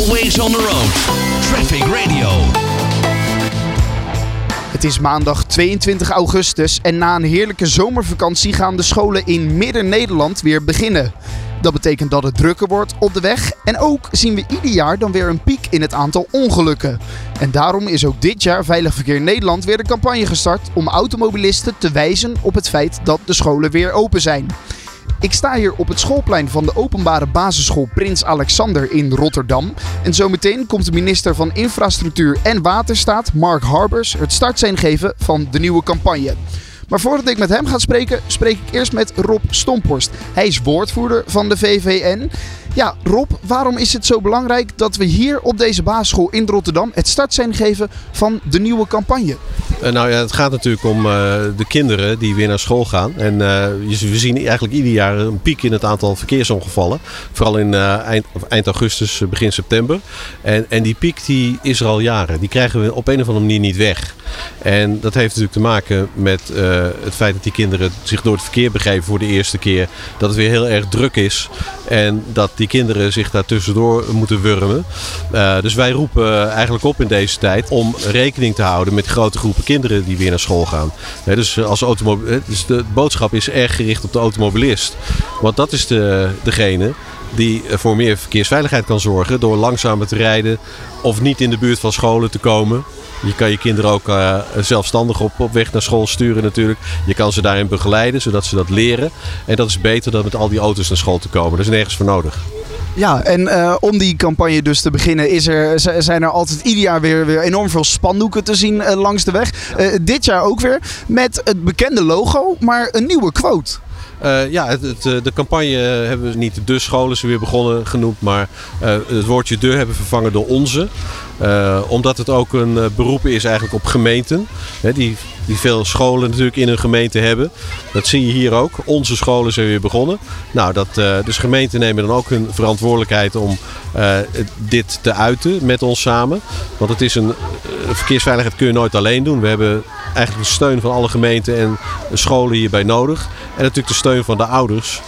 Always on the road. Traffic Radio. Het is maandag 22 augustus en na een heerlijke zomervakantie gaan de scholen in Midden-Nederland weer beginnen. Dat betekent dat het drukker wordt op de weg en ook zien we ieder jaar dan weer een piek in het aantal ongelukken. En daarom is ook dit jaar Veilig Verkeer Nederland weer een campagne gestart om automobilisten te wijzen op het feit dat de scholen weer open zijn. Ik sta hier op het schoolplein van de openbare basisschool Prins Alexander in Rotterdam. En zometeen komt de minister van Infrastructuur en Waterstaat, Mark Harbers, het startsein geven van de nieuwe campagne. Maar voordat ik met hem ga spreken, spreek ik eerst met Rob Stomphorst. Hij is woordvoerder van de VVN. Ja, Rob, waarom is het zo belangrijk dat we hier op deze basisschool in Rotterdam het startsein geven van de nieuwe campagne? Uh, nou ja, het gaat natuurlijk om uh, de kinderen die weer naar school gaan. En uh, we zien eigenlijk ieder jaar een piek in het aantal verkeersongevallen. Vooral in eind, eind, augustus, begin september. En, en die piek die is er al jaren. Die krijgen we op een of andere manier niet weg. En dat heeft natuurlijk te maken met het feit dat die kinderen zich door het verkeer begeven voor de eerste keer. Dat het weer heel erg druk is. En dat die kinderen zich daar tussendoor moeten wurmen. Uh, dus wij roepen eigenlijk op in deze tijd om rekening te houden met grote groepen kinderen die weer naar school gaan. Dus, als dus de boodschap is erg gericht op de automobilist. Want dat is de, degene die voor meer verkeersveiligheid kan zorgen door langzamer te rijden of niet in de buurt van scholen te komen. Je kan je kinderen ook uh, zelfstandig op, op weg naar school sturen natuurlijk. Je kan ze daarin begeleiden, zodat ze dat leren. En dat is beter dan met al die auto's naar school te komen. Dat is nergens voor nodig. Ja, en uh, om die campagne dus te beginnen is er, zijn er altijd ieder jaar weer, weer enorm veel spandoeken te zien langs de weg. dit jaar ook weer met het bekende logo, maar een nieuwe quote. Uh, ja, het, het, de campagne hebben we niet de scholen ze weer begonnen genoemd, maar uh, het woordje de hebben vervangen door onze. Uh, omdat het ook een beroep is eigenlijk op gemeenten. Hè, die, die veel scholen natuurlijk in hun gemeente hebben. Dat zie je hier ook. Onze scholen zijn weer begonnen. Nou, dat, dus gemeenten nemen dan ook hun verantwoordelijkheid om dit te uiten met ons samen. Want het is een verkeersveiligheid kun je nooit alleen doen. We hebben eigenlijk de steun van alle gemeenten en scholen hierbij nodig. En natuurlijk de steun van de ouders.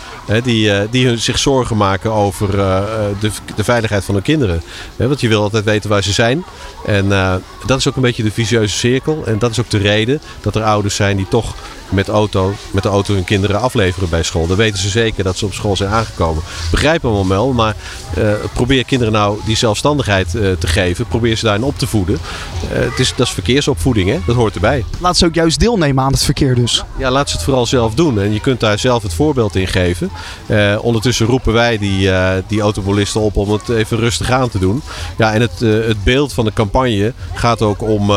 Die, die zich zorgen maken over de, de veiligheid van hun kinderen. Want je wil altijd weten waar ze zijn. En dat is ook een beetje de vicieuze cirkel. En dat is ook de reden dat er ouders zijn die toch met, auto, met de auto hun kinderen afleveren bij school. Dan weten ze zeker dat ze op school zijn aangekomen. Begrijp hem wel, maar uh, probeer kinderen nou die zelfstandigheid uh, te geven. Probeer ze daarin op te voeden. Uh, het is, dat is verkeersopvoeding, hè? dat hoort erbij. Laat ze ook juist deelnemen aan het verkeer dus. Ja, laat ze het vooral zelf doen. En je kunt daar zelf het voorbeeld in geven. ondertussen roepen wij die, die automobilisten op om het even rustig aan te doen. Ja, en het, het beeld van de campagne gaat ook om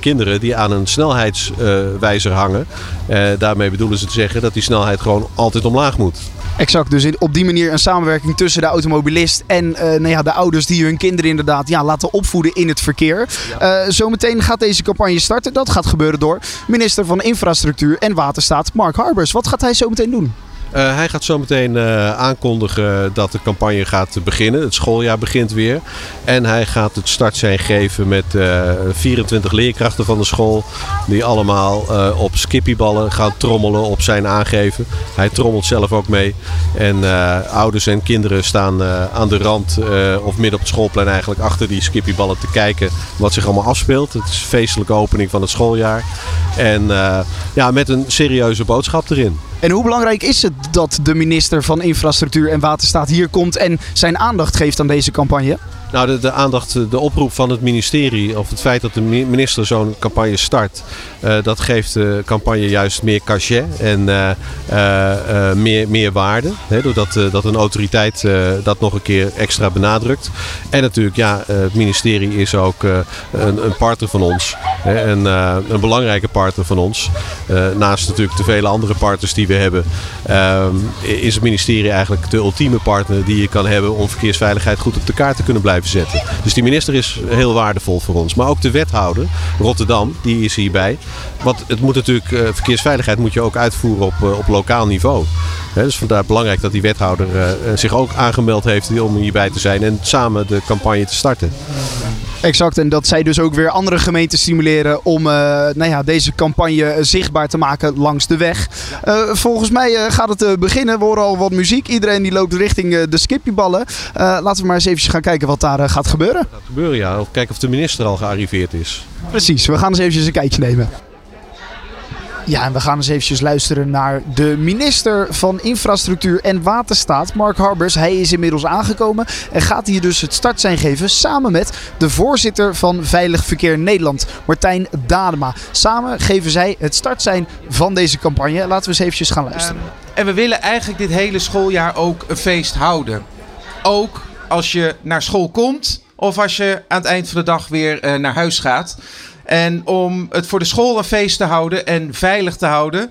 kinderen die aan een snelheidswijzer hangen. Uh, daarmee bedoelen ze te zeggen dat die snelheid gewoon altijd omlaag moet. Exact, dus op die manier een samenwerking tussen de automobilist en uh, nou ja, de ouders die hun kinderen inderdaad ja, laten opvoeden in het verkeer. Ja. Uh, zometeen gaat deze campagne starten. Dat gaat gebeuren door minister van Infrastructuur en Waterstaat Mark Harbers. Wat gaat hij zometeen doen? Uh, hij gaat zo meteen uh, aankondigen dat de campagne gaat beginnen. Het schooljaar begint weer. En hij gaat het startsein geven met uh, 24 leerkrachten van de school. Die allemaal op skippyballen gaan trommelen op zijn aangeven. Hij trommelt zelf ook mee. En ouders en kinderen staan aan de rand of midden op het schoolplein eigenlijk achter die skippyballen te kijken wat zich allemaal afspeelt. Het is feestelijke opening van het schooljaar. En ja, met een serieuze boodschap erin. En hoe belangrijk is het dat de minister van Infrastructuur en Waterstaat hier komt en zijn aandacht geeft aan deze campagne? Nou, de, aandacht, de oproep van het ministerie of het feit dat de minister zo'n campagne start, uh, dat geeft de campagne juist meer cachet en uh, meer, meer waarde. Hè, doordat dat een autoriteit dat nog een keer extra benadrukt. En natuurlijk, ja, het ministerie is ook een, een, partner van ons. Hè, een, een belangrijke partner van ons. naast natuurlijk de vele andere partners die we hebben, ehm, is het ministerie eigenlijk de ultieme partner die je kan hebben om verkeersveiligheid goed op de kaart te kunnen blijven zetten. Dus die minister is heel waardevol voor ons. Maar ook de wethouder, Rotterdam, die is hierbij. Want het moet natuurlijk, uh, verkeersveiligheid moet je ook uitvoeren op, uh, op lokaal niveau. Dus vandaar belangrijk dat die wethouder uh, zich ook aangemeld heeft om hierbij te zijn en samen de campagne te starten. Exact, en dat zij dus ook weer andere gemeenten stimuleren om uh, nou ja, deze campagne zichtbaar te maken langs de weg. Uh, volgens mij uh, gaat het beginnen. We horen al wat muziek. Iedereen die loopt richting de skipjeballen. laten we maar eens even gaan kijken wat daar gaat gebeuren. Gaat gebeuren, ja. Of kijken of de minister al gearriveerd is. Precies, we gaan eens eventjes een kijkje nemen. Ja, en we gaan eens eventjes luisteren naar de minister van Infrastructuur en Waterstaat, Mark Harbers. Hij is inmiddels aangekomen en gaat hier dus het startsein geven samen met de voorzitter van Veilig Verkeer Nederland, Martijn Dadema. Samen geven zij het startsein van deze campagne. Laten we eens eventjes gaan luisteren. Um, en we willen eigenlijk dit hele schooljaar ook een feest houden. Ook als je naar school komt of als je aan het eind van de dag weer uh, naar huis gaat. En om het voor de school een feest te houden en veilig te houden,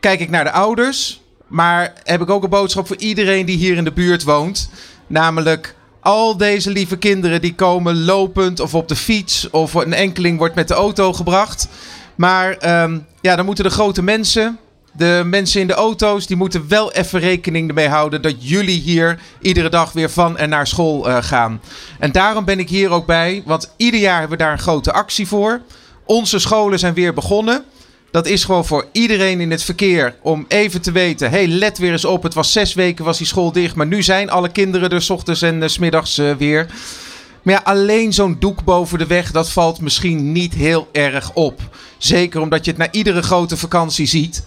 kijk ik naar de ouders. Maar heb ik ook een boodschap voor iedereen die hier in de buurt woont. Namelijk al deze lieve kinderen die komen lopend of op de fiets of een enkeling wordt met de auto gebracht. Maar um, ja, dan moeten de grote mensen, de mensen in de auto's, die moeten wel even rekening ermee houden dat jullie hier iedere dag weer van en naar school uh, gaan. En daarom ben ik hier ook bij, want ieder jaar hebben we daar een grote actie voor. Onze scholen zijn weer begonnen. Dat is gewoon voor iedereen in het verkeer om even te weten. hey, let weer eens op. Het was zes weken was die school dicht. Maar nu zijn alle kinderen er ochtends en uh, s middags uh, weer. Maar ja, alleen zo'n doek boven de weg, dat valt misschien niet heel erg op. Zeker omdat je het na iedere grote vakantie ziet.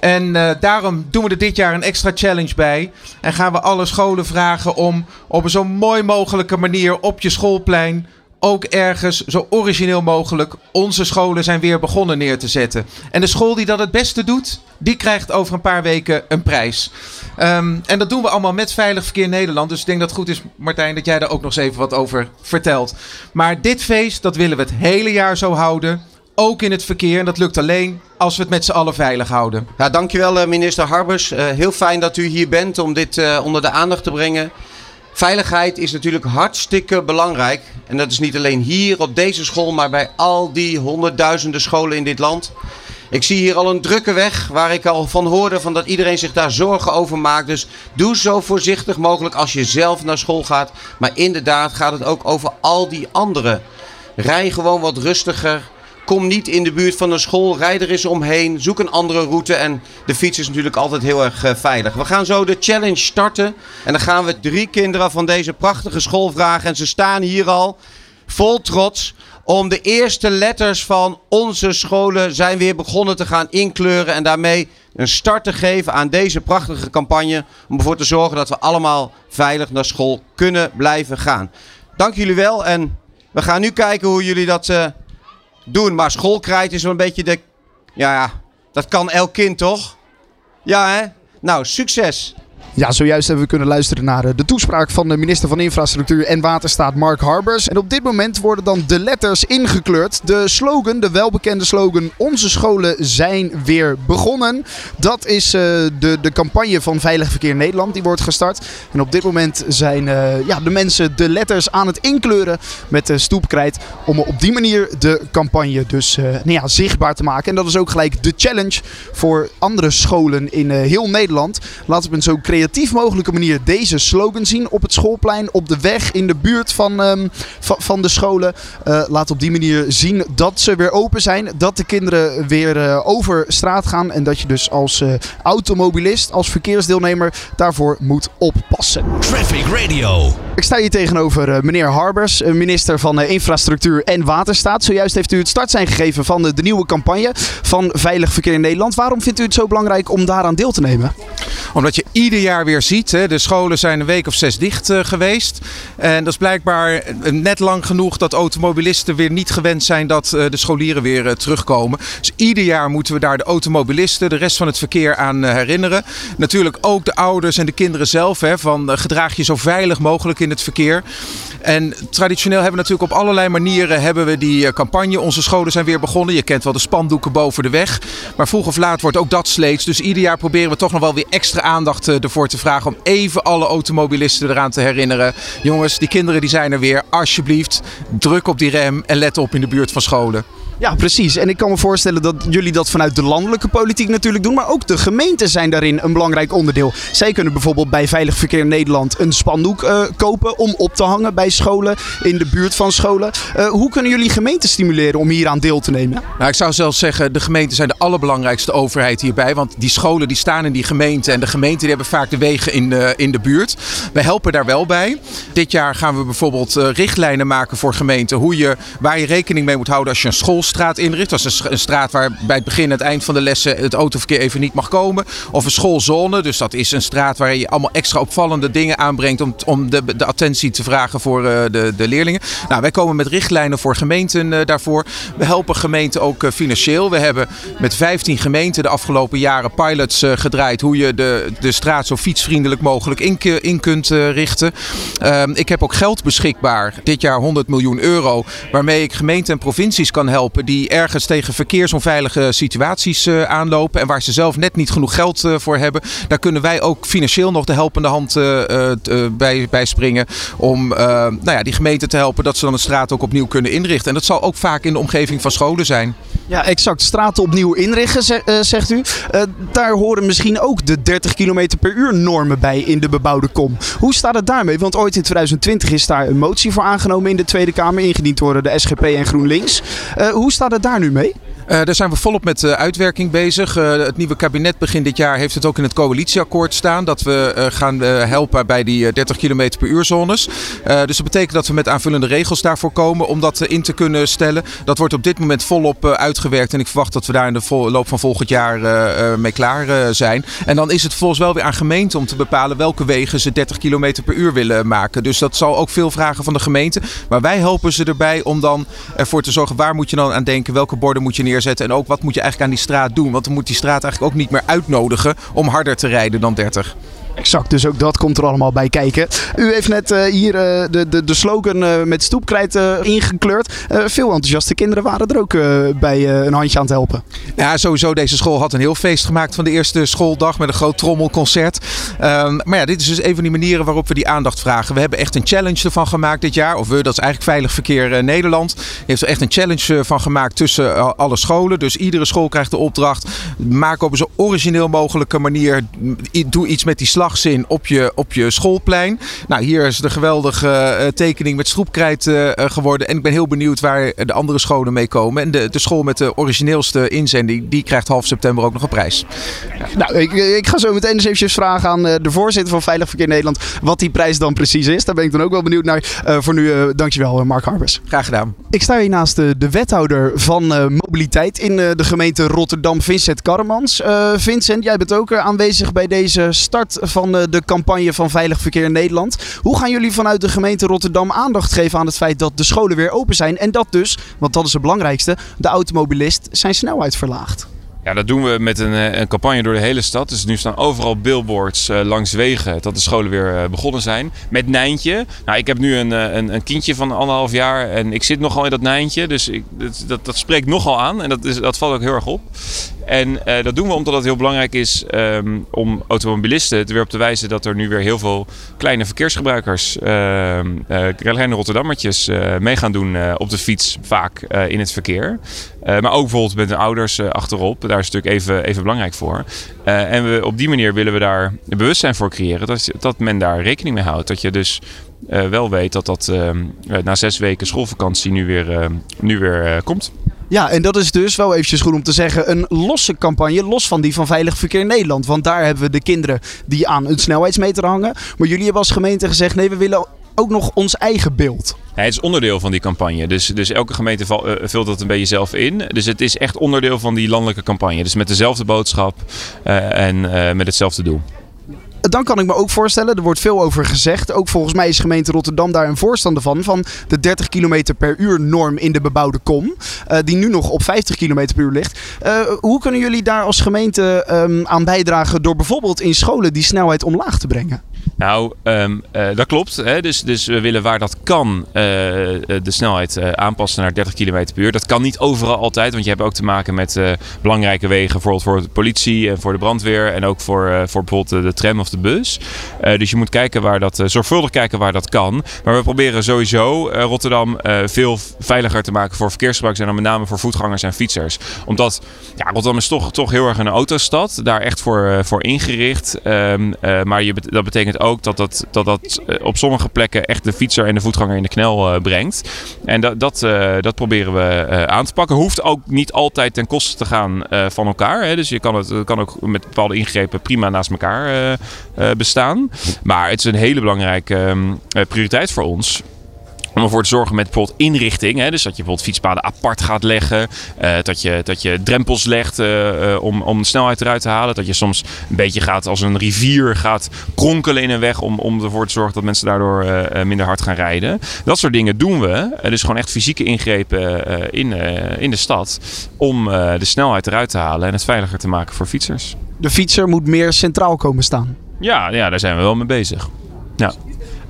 En uh, daarom doen we er dit jaar een extra challenge bij. En gaan we alle scholen vragen om op een zo mooi mogelijke manier op je schoolplein ook ergens zo origineel mogelijk onze scholen zijn weer begonnen neer te zetten. En de school die dat het beste doet, die krijgt over een paar weken een prijs. Um, en dat doen we allemaal met Veilig Verkeer Nederland. Dus ik denk dat het goed is, Martijn, dat jij daar ook nog eens even wat over vertelt. Maar dit feest, dat willen we het hele jaar zo houden. Ook in het verkeer. En dat lukt alleen als we het met z'n allen veilig houden. Ja, dankjewel eh, minister Harbers. Uh, heel fijn dat u hier bent om dit uh, onder de aandacht te brengen. Veiligheid is natuurlijk hartstikke belangrijk. En dat is niet alleen hier op deze school, maar bij al die honderdduizenden scholen in dit land. Ik zie hier al een drukke weg waar ik al van hoorde van dat iedereen zich daar zorgen over maakt. Dus doe zo voorzichtig mogelijk als je zelf naar school gaat. Maar inderdaad gaat het ook over al die anderen. Rij gewoon wat rustiger. Kom niet in de buurt van een school. Rijd er eens omheen. Zoek een andere route. En de fiets is natuurlijk altijd heel erg uh, veilig. We gaan zo de challenge starten. En dan gaan we drie kinderen van deze prachtige school vragen. En ze staan hier al vol trots om de eerste letters van onze scholen zijn weer begonnen te gaan inkleuren. En daarmee een start te geven aan deze prachtige campagne. Om ervoor te zorgen dat we allemaal veilig naar school kunnen blijven gaan. Dank jullie wel. En we gaan nu kijken hoe jullie dat uh, doen. Maar schoolkrijt is wel een beetje de... Ja, dat kan elk kind toch? Ja hè? Nou, succes! Ja, zojuist hebben we kunnen luisteren naar eh, de toespraak van de minister van Infrastructuur en Waterstaat Mark Harbers. En op dit moment worden dan de letters ingekleurd. De slogan, de welbekende slogan Onze scholen zijn weer begonnen. Dat is uh, de, de campagne van Veilig Verkeer Nederland. Die wordt gestart. En op dit moment zijn uh, ja, de mensen de letters aan het inkleuren met de stoepkrijt. Om op die manier de campagne dus nou ja, zichtbaar te maken. En dat is ook gelijk de challenge voor andere scholen in heel Nederland. Laten we het zo creëren creatief mogelijke manier deze slogan zien op het schoolplein, op de weg, in de buurt van, um, van, de scholen. Uh, laat op die manier zien dat ze weer open zijn, dat de kinderen weer uh, over straat gaan en dat je dus als uh, automobilist, als verkeersdeelnemer daarvoor moet oppassen. Traffic Radio. Ik sta hier tegenover meneer Harbers, minister van Infrastructuur en Waterstaat. Zojuist heeft u het startsein gegeven van de, nieuwe campagne van Veilig Verkeer in Nederland. Waarom vindt u het zo belangrijk om daaraan deel te nemen? Omdat je ieder jaar weer ziet. Hè. De scholen zijn een week of zes dicht geweest. En dat is blijkbaar eh, net lang genoeg dat automobilisten weer niet gewend zijn dat de scholieren weer terugkomen. Dus ieder jaar moeten we daar de automobilisten, de rest van het verkeer aan herinneren. Natuurlijk ook de ouders en de kinderen zelf. Hè, van gedraag je zo veilig mogelijk in het verkeer. En traditioneel hebben we natuurlijk op allerlei manieren hebben we die campagne. Onze scholen zijn weer begonnen. Je kent wel de spandoeken boven de weg. Maar vroeg of laat wordt ook dat sleets. Dus ieder jaar proberen we toch nog wel weer extra aandacht ervoor te vragen om even alle automobilisten eraan te herinneren. Jongens, die kinderen die zijn er weer. Alsjeblieft, druk op die rem en let op in de buurt van scholen. Ja, precies. En ik kan me voorstellen dat jullie dat vanuit de landelijke politiek natuurlijk doen. Maar ook de gemeenten zijn daarin een belangrijk onderdeel. Zij kunnen bijvoorbeeld bij Veilig Verkeer Nederland een spandoek eh, kopen om op te hangen bij scholen, in de buurt van scholen. Uh, hoe kunnen jullie gemeenten stimuleren om hier aan deel te nemen? Nou, ik zou zelfs zeggen, de gemeenten zijn de allerbelangrijkste overheid hierbij. Want die scholen die staan in die gemeenten en de gemeenten die hebben vaak de wegen in de, in de buurt. Wij helpen daar wel bij. Dit jaar gaan we bijvoorbeeld richtlijnen maken voor gemeenten hoe je, waar je rekening mee moet houden als je een school straat inricht. Dat is een, straat waar bij het begin en het eind van de lessen het autoverkeer even niet mag komen. Of een schoolzone, dus dat is een straat waar je allemaal extra opvallende dingen aanbrengt om, om de, de attentie te vragen voor uh, de, de leerlingen. Nou, wij komen met richtlijnen voor gemeenten uh, daarvoor. We helpen gemeenten ook uh, financieel. We hebben met 15 gemeenten de afgelopen jaren pilots gedraaid hoe je de, de straat zo fietsvriendelijk mogelijk in, in kunt richten. Ehm, ik heb ook geld beschikbaar, dit jaar 100 miljoen euro, waarmee ik gemeenten en provincies kan helpen die ergens tegen verkeersonveilige situaties uh, aanlopen en waar ze zelf net niet genoeg geld uh, voor hebben. Daar kunnen wij ook financieel nog de helpende hand uh, bij, bij springen om nou ja, die gemeente te helpen dat ze dan de straat ook opnieuw kunnen inrichten. En dat zal ook vaak in de omgeving van scholen zijn. Ja, exact. Straten opnieuw inrichten, zegt u. daar horen misschien ook de 30 km per uur normen bij in de bebouwde kom. Hoe staat het daarmee? Want ooit in 2020 is daar een motie voor aangenomen in de Tweede Kamer, ingediend door de SGP en GroenLinks. hoe staat het daar nu mee? Uh, daar zijn we volop met uh, uitwerking bezig. Uh, het nieuwe kabinet begin dit jaar heeft het ook in het coalitieakkoord staan. Dat we gaan helpen bij die 30 km per uur zones. dus dat betekent dat we met aanvullende regels daarvoor komen om dat in te kunnen stellen. Dat wordt op dit moment volop uitgewerkt. En ik verwacht dat we daar in de loop van volgend jaar mee klaar zijn. En dan is het volgens wel weer aan gemeenten om te bepalen welke wegen ze 30 km per uur willen maken. Dus dat zal ook veel vragen van de gemeente. Maar wij helpen ze erbij om dan ervoor te zorgen waar moet je dan aan denken. Welke borden moet je neerzetten En ook wat moet je eigenlijk aan die straat doen. Want dan moet die straat eigenlijk ook niet meer uitnodigen om harder te rijden dan 30. Exact, dus ook dat komt er allemaal bij kijken. U heeft net uh, hier uh, de, de, de slogan uh, met stoepkrijt ingekleurd. veel enthousiaste kinderen waren er ook bij een handje aan het helpen. Ja, sowieso. Deze school had een heel feest gemaakt van de eerste schooldag met een groot trommelconcert. Um, maar ja, dit is dus een van die manieren waarop we die aandacht vragen. We hebben echt een challenge ervan gemaakt dit jaar. Of we, dat is eigenlijk Veilig Verkeer Nederland. Heeft er echt een challenge van gemaakt tussen alle scholen. Dus iedere school krijgt de opdracht. Maak op een zo origineel mogelijke manier. Doe iets met die slag slagzin op je, op je schoolplein. Nou, hier is de geweldige uh, tekening met stroepkrijt uh, geworden. En ik ben heel benieuwd waar de andere scholen mee komen. En de, de school met de origineelste inzending, die krijgt half september ook nog een prijs. Ja. Nou, ik, ik, ga zo meteen eens eventjes vragen aan de voorzitter van Veilig Verkeer Nederland wat die prijs dan precies is. Daar ben ik dan ook wel benieuwd naar. voor nu, dankjewel Mark Harbers. Graag gedaan. Ik sta hier naast de, de wethouder van mobiliteit in de gemeente Rotterdam, Vincent Karremans. Vincent, jij bent ook aanwezig bij deze start van eh, de campagne van Veilig Verkeer in Nederland. Hoe gaan jullie vanuit de gemeente Rotterdam aandacht geven aan het feit dat de scholen weer open zijn en dat dus, want dat is het belangrijkste, de automobilist zijn snelheid verlaagt? Ja, dat doen we met een, eh, een, campagne door de hele stad. Dus nu staan overal billboards uh, langs wegen dat de scholen weer begonnen zijn. Met Nijntje. Nou, ik heb nu een, een, een, kindje van anderhalf jaar en ik zit nogal in dat Nijntje. Dus ik, dat, dat, dat, spreekt nogal aan en dat, is, dat valt ook heel erg op. En dat doen we omdat het heel belangrijk is um, om automobilisten er weer op te wijzen dat er nu weer heel veel kleine verkeersgebruikers, uh, kleine Rotterdammertjes, mee gaan doen op de fiets, vaak in het verkeer. maar ook bijvoorbeeld met hun ouders achterop daar is natuurlijk even, even belangrijk voor. En we, op die manier willen we daar bewustzijn voor creëren dat, dat men daar rekening mee houdt. Dat je dus wel weet dat dat uh, na zes weken schoolvakantie nu weer, nu weer komt. Ja, en dat is dus wel eventjes goed om te zeggen een losse campagne, los van die van Veilig Verkeer Nederland. Want daar hebben we de kinderen die aan een snelheidsmeter hangen. Maar jullie hebben als gemeente gezegd, nee, we willen ook nog ons eigen beeld. Het is onderdeel van die campagne. Dus, dus elke gemeente uh, vult dat een beetje zelf in. Dus het is echt onderdeel van die landelijke campagne. Dus met dezelfde boodschap uh, en uh, met hetzelfde doel. Dan kan ik me ook voorstellen, er wordt veel over gezegd. Ook volgens mij is gemeente Rotterdam daar een voorstander van. Van de 30 km per uur norm in de bebouwde kom. die nu nog op 50 km per uur ligt. hoe kunnen jullie daar als gemeente um, aan bijdragen door bijvoorbeeld in scholen die snelheid omlaag te brengen? Nou, ehm, eh, dat klopt. Hè? Dus, dus we willen waar dat kan eh, de snelheid eh, aanpassen naar 30 km per uur. Dat kan niet overal altijd, want je hebt ook te maken met eh, belangrijke wegen. Bijvoorbeeld voor de politie en voor de brandweer. En ook voor, eh, voor bijvoorbeeld de, tram of de bus. Eh, dus je moet kijken waar dat, eh, zorgvuldig kijken waar dat kan. Maar we proberen sowieso eh, Rotterdam eh, veel veiliger te maken voor verkeersgebruikers. En dan met name voor voetgangers en fietsers. Omdat ja, Rotterdam is toch, toch heel erg een autostad. Daar echt voor, eh, voor ingericht. Ehm, eh, maar je, dat betekent ook dat dat, dat, dat eh, op sommige plekken echt de fietser en de voetganger in de knel eh, brengt. En dat, dat, eh, dat proberen we aan te pakken. Hoeft ook niet altijd ten koste te gaan van elkaar. Hè. Dus je kan het kan ook met bepaalde ingrepen prima naast elkaar bestaan. Maar het is een hele belangrijke ehm, eh, prioriteit voor ons. Om ervoor te zorgen met bijvoorbeeld inrichting. Hè, dus dat je bijvoorbeeld fietspaden apart gaat leggen. eh, dat, je, dat je drempels legt eh, eh, om, om de snelheid eruit te halen. Dat je soms een beetje gaat als een rivier gaat kronkelen in een weg. Om, om ervoor te zorgen dat mensen daardoor minder hard gaan rijden. Dat soort dingen doen we. Dus gewoon echt fysieke ingrepen in, in de stad. Om de snelheid eruit te halen en het veiliger te maken voor fietsers. De fietser moet meer centraal komen staan. Ja, ja daar zijn we wel mee bezig. Ja.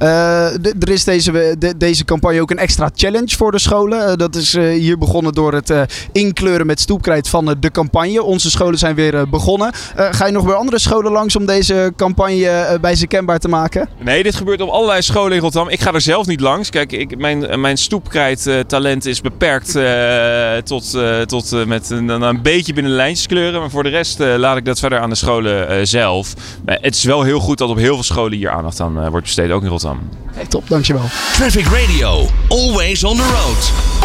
Eh, er is deze, de- deze campagne ook een extra challenge voor de scholen. Eh, dat is eh, hier begonnen door het inkleuren met stoepkrijt van de campagne. Onze scholen zijn weer begonnen. Ga je nog bij andere scholen langs om deze campagne bij ze kenbaar te maken? Nee, dit gebeurt op allerlei scholen in Rotterdam. Ik ga er zelf niet langs. Kijk, ik, mijn, mijn stoepkrijttalent is beperkt tot, tot met een, een beetje binnen de lijntjes kleuren. Maar voor de rest laat ik dat verder aan de scholen zelf. Het is wel heel goed dat op heel veel scholen hier aandacht aan wordt besteed, ook in Rotterdam. Hey, top, dankjewel. Traffic Radio, always on the road.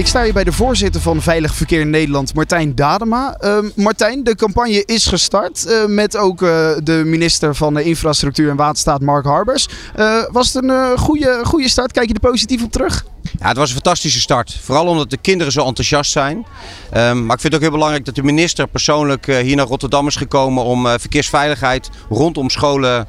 Ik sta hier bij de voorzitter van Veilig Verkeer Nederland, Martijn Dadema. Ehm, Martijn, de campagne is gestart eh, met ook eh, de minister van Infrastructuur en Waterstaat, Mark Harbers. Eh, was het een goede, goede start? Kijk je er positief op terug? Ja, het was een fantastische start. Vooral omdat de kinderen zo enthousiast zijn. Ehm, maar ik vind het ook heel belangrijk dat de minister persoonlijk hier naar Rotterdam is gekomen om verkeersveiligheid rondom scholen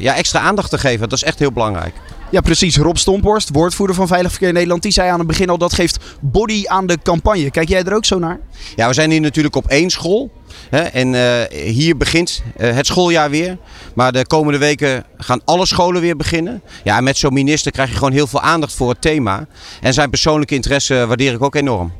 ja, extra aandacht te geven. Dat is echt heel belangrijk. Ja, precies. Rob Stomphorst, woordvoerder van Veilig Verkeer Nederland, die zei aan het begin al dat geeft body aan de campagne. Kijk jij er ook zo naar? Ja, we zijn hier natuurlijk op één school. Hè, en eh, hier begint eh, het schooljaar weer. Maar de komende weken gaan alle scholen weer beginnen. Ja, met zo'n minister krijg je gewoon heel veel aandacht voor het thema. En zijn persoonlijke interesse waardeer ik ook enorm.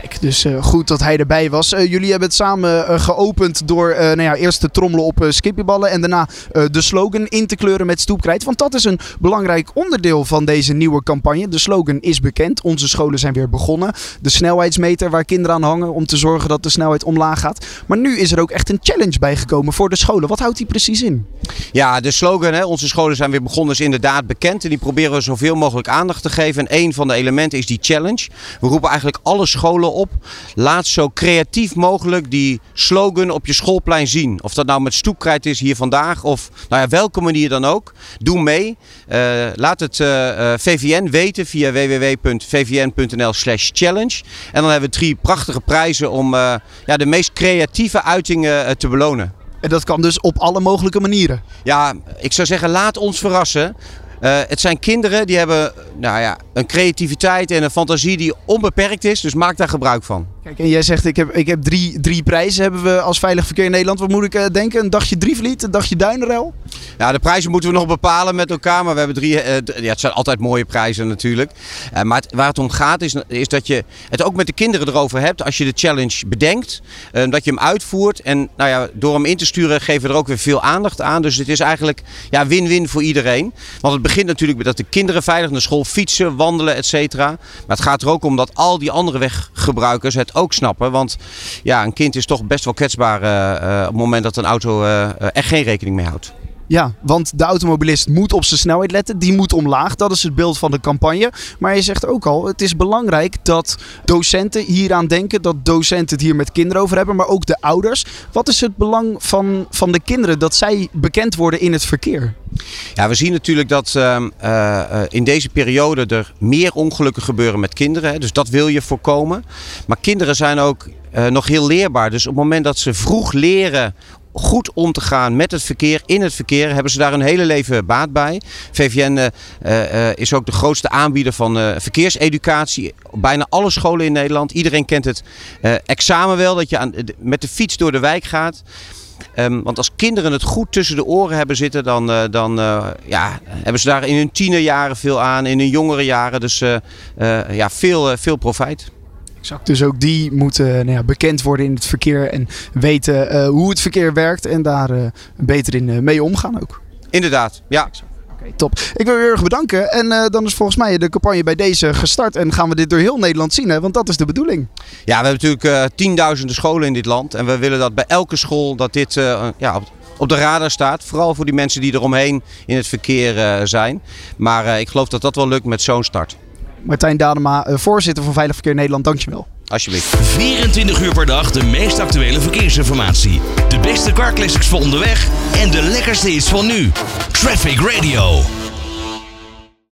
Kijk, dus eh, goed dat hij erbij was. Eh, jullie hebben het samen eh, geopend door nou ja, eerst te trommelen op skipjeballen en daarna de slogan in te kleuren met stoepkrijt. Want dat is een belangrijk onderdeel van deze nieuwe campagne. De slogan is bekend. Onze scholen zijn weer begonnen. De snelheidsmeter waar kinderen aan hangen om te zorgen dat de snelheid omlaag gaat. Maar nu is er ook echt een challenge bijgekomen voor de scholen. Wat houdt die precies in? Ja, de slogan, hè, onze scholen zijn weer begonnen, is inderdaad bekend. En die proberen we zoveel mogelijk aandacht te geven. En een van de elementen is die challenge. We roepen eigenlijk alle scholen op. Laat zo creatief mogelijk die slogan op je schoolplein zien. Of dat nou met stoepkrijt is hier vandaag of nou ja, welke manier dan ook. Doe mee. Uh, laat het uh, uh, VVN weten via www.vvn.nl slash challenge. En dan hebben we drie prachtige prijzen om uh, ja, de meest creatieve uitingen te belonen. En dat kan dus op alle mogelijke manieren. Ja, ik zou zeggen, laat ons verrassen. Uh, het zijn kinderen die hebben nou ja, een creativiteit en een fantasie die onbeperkt is. Dus maak daar gebruik van. Kijk, en jij zegt ik heb, ik heb drie, drie prijzen hebben we als Veilig Verkeer in Nederland. Wat moet ik uh, denken? Een dagje Drievliet, een dagje Duinrel? Ja, de prijzen moeten we nog bepalen met elkaar. Maar we hebben drie. Uh, ja, het zijn altijd mooie prijzen natuurlijk. Uh, maar waar het om gaat is, is dat je het ook met de kinderen erover hebt. Als je de challenge bedenkt, dat je hem uitvoert. En nou ja, door hem in te sturen geven we er ook weer veel aandacht aan. Dus het is eigenlijk ja, win-win voor iedereen. Want het begint natuurlijk met dat de kinderen veilig naar school fietsen, wandelen, et cetera. Maar het gaat er ook om dat al die andere weggebruikers het ook snappen. Want ja, een kind is toch best wel kwetsbaar uh, op het moment dat een auto uh, er geen rekening mee houdt. Ja, want de automobilist moet op zijn snelheid letten. Die moet omlaag. Dat is het beeld van de campagne. Maar je zegt ook al, het is belangrijk dat docenten hieraan denken. Dat docenten het hier met kinderen over hebben. Maar ook de ouders. Wat is het belang van, van de kinderen dat zij bekend worden in het verkeer? Ja, we zien natuurlijk dat uh, uh, in deze periode er meer ongelukken gebeuren met kinderen. Hè, dus dat wil je voorkomen. Maar kinderen zijn ook uh, nog heel leerbaar. Dus op het moment dat ze vroeg leren goed om te gaan met het verkeer, in het verkeer, hebben ze daar een hele leven baat bij. VVN uh, uh, is ook de grootste aanbieder van verkeerseducatie. Bijna alle scholen in Nederland. Iedereen kent het examen wel, dat je aan, met de fiets door de wijk gaat. Ehm, want als kinderen het goed tussen de oren hebben zitten, dan, eh, dan eh, ja, hebben ze daar in hun tienerjaren veel aan, in hun jongere jaren. Dus eh, eh, ja, veel, eh, veel profijt. Exact. Dus ook die moeten nou ja, bekend worden in het verkeer en weten eh, hoe het verkeer werkt en daar eh, beter in eh, mee omgaan ook. Inderdaad, ja. Oké, top. Ik wil u heel erg bedanken. En dan is volgens mij de campagne bij deze gestart. En gaan we dit door heel Nederland zien, hè? want dat is de bedoeling. Ja, we hebben natuurlijk tienduizenden scholen in dit land. En we willen dat bij elke school dat dit ja, op, op de radar staat. Vooral voor die mensen die eromheen in het verkeer zijn. Maar ik geloof dat dat wel lukt met zo'n start. Martijn Dadema, eh, voorzitter van Veilig Verkeer Nederland, dankjewel. Alsjeblieft. 24 uur per dag de meest actuele verkeersinformatie. De beste car classics voor onderweg en de lekkerste hits van nu. Traffic Radio.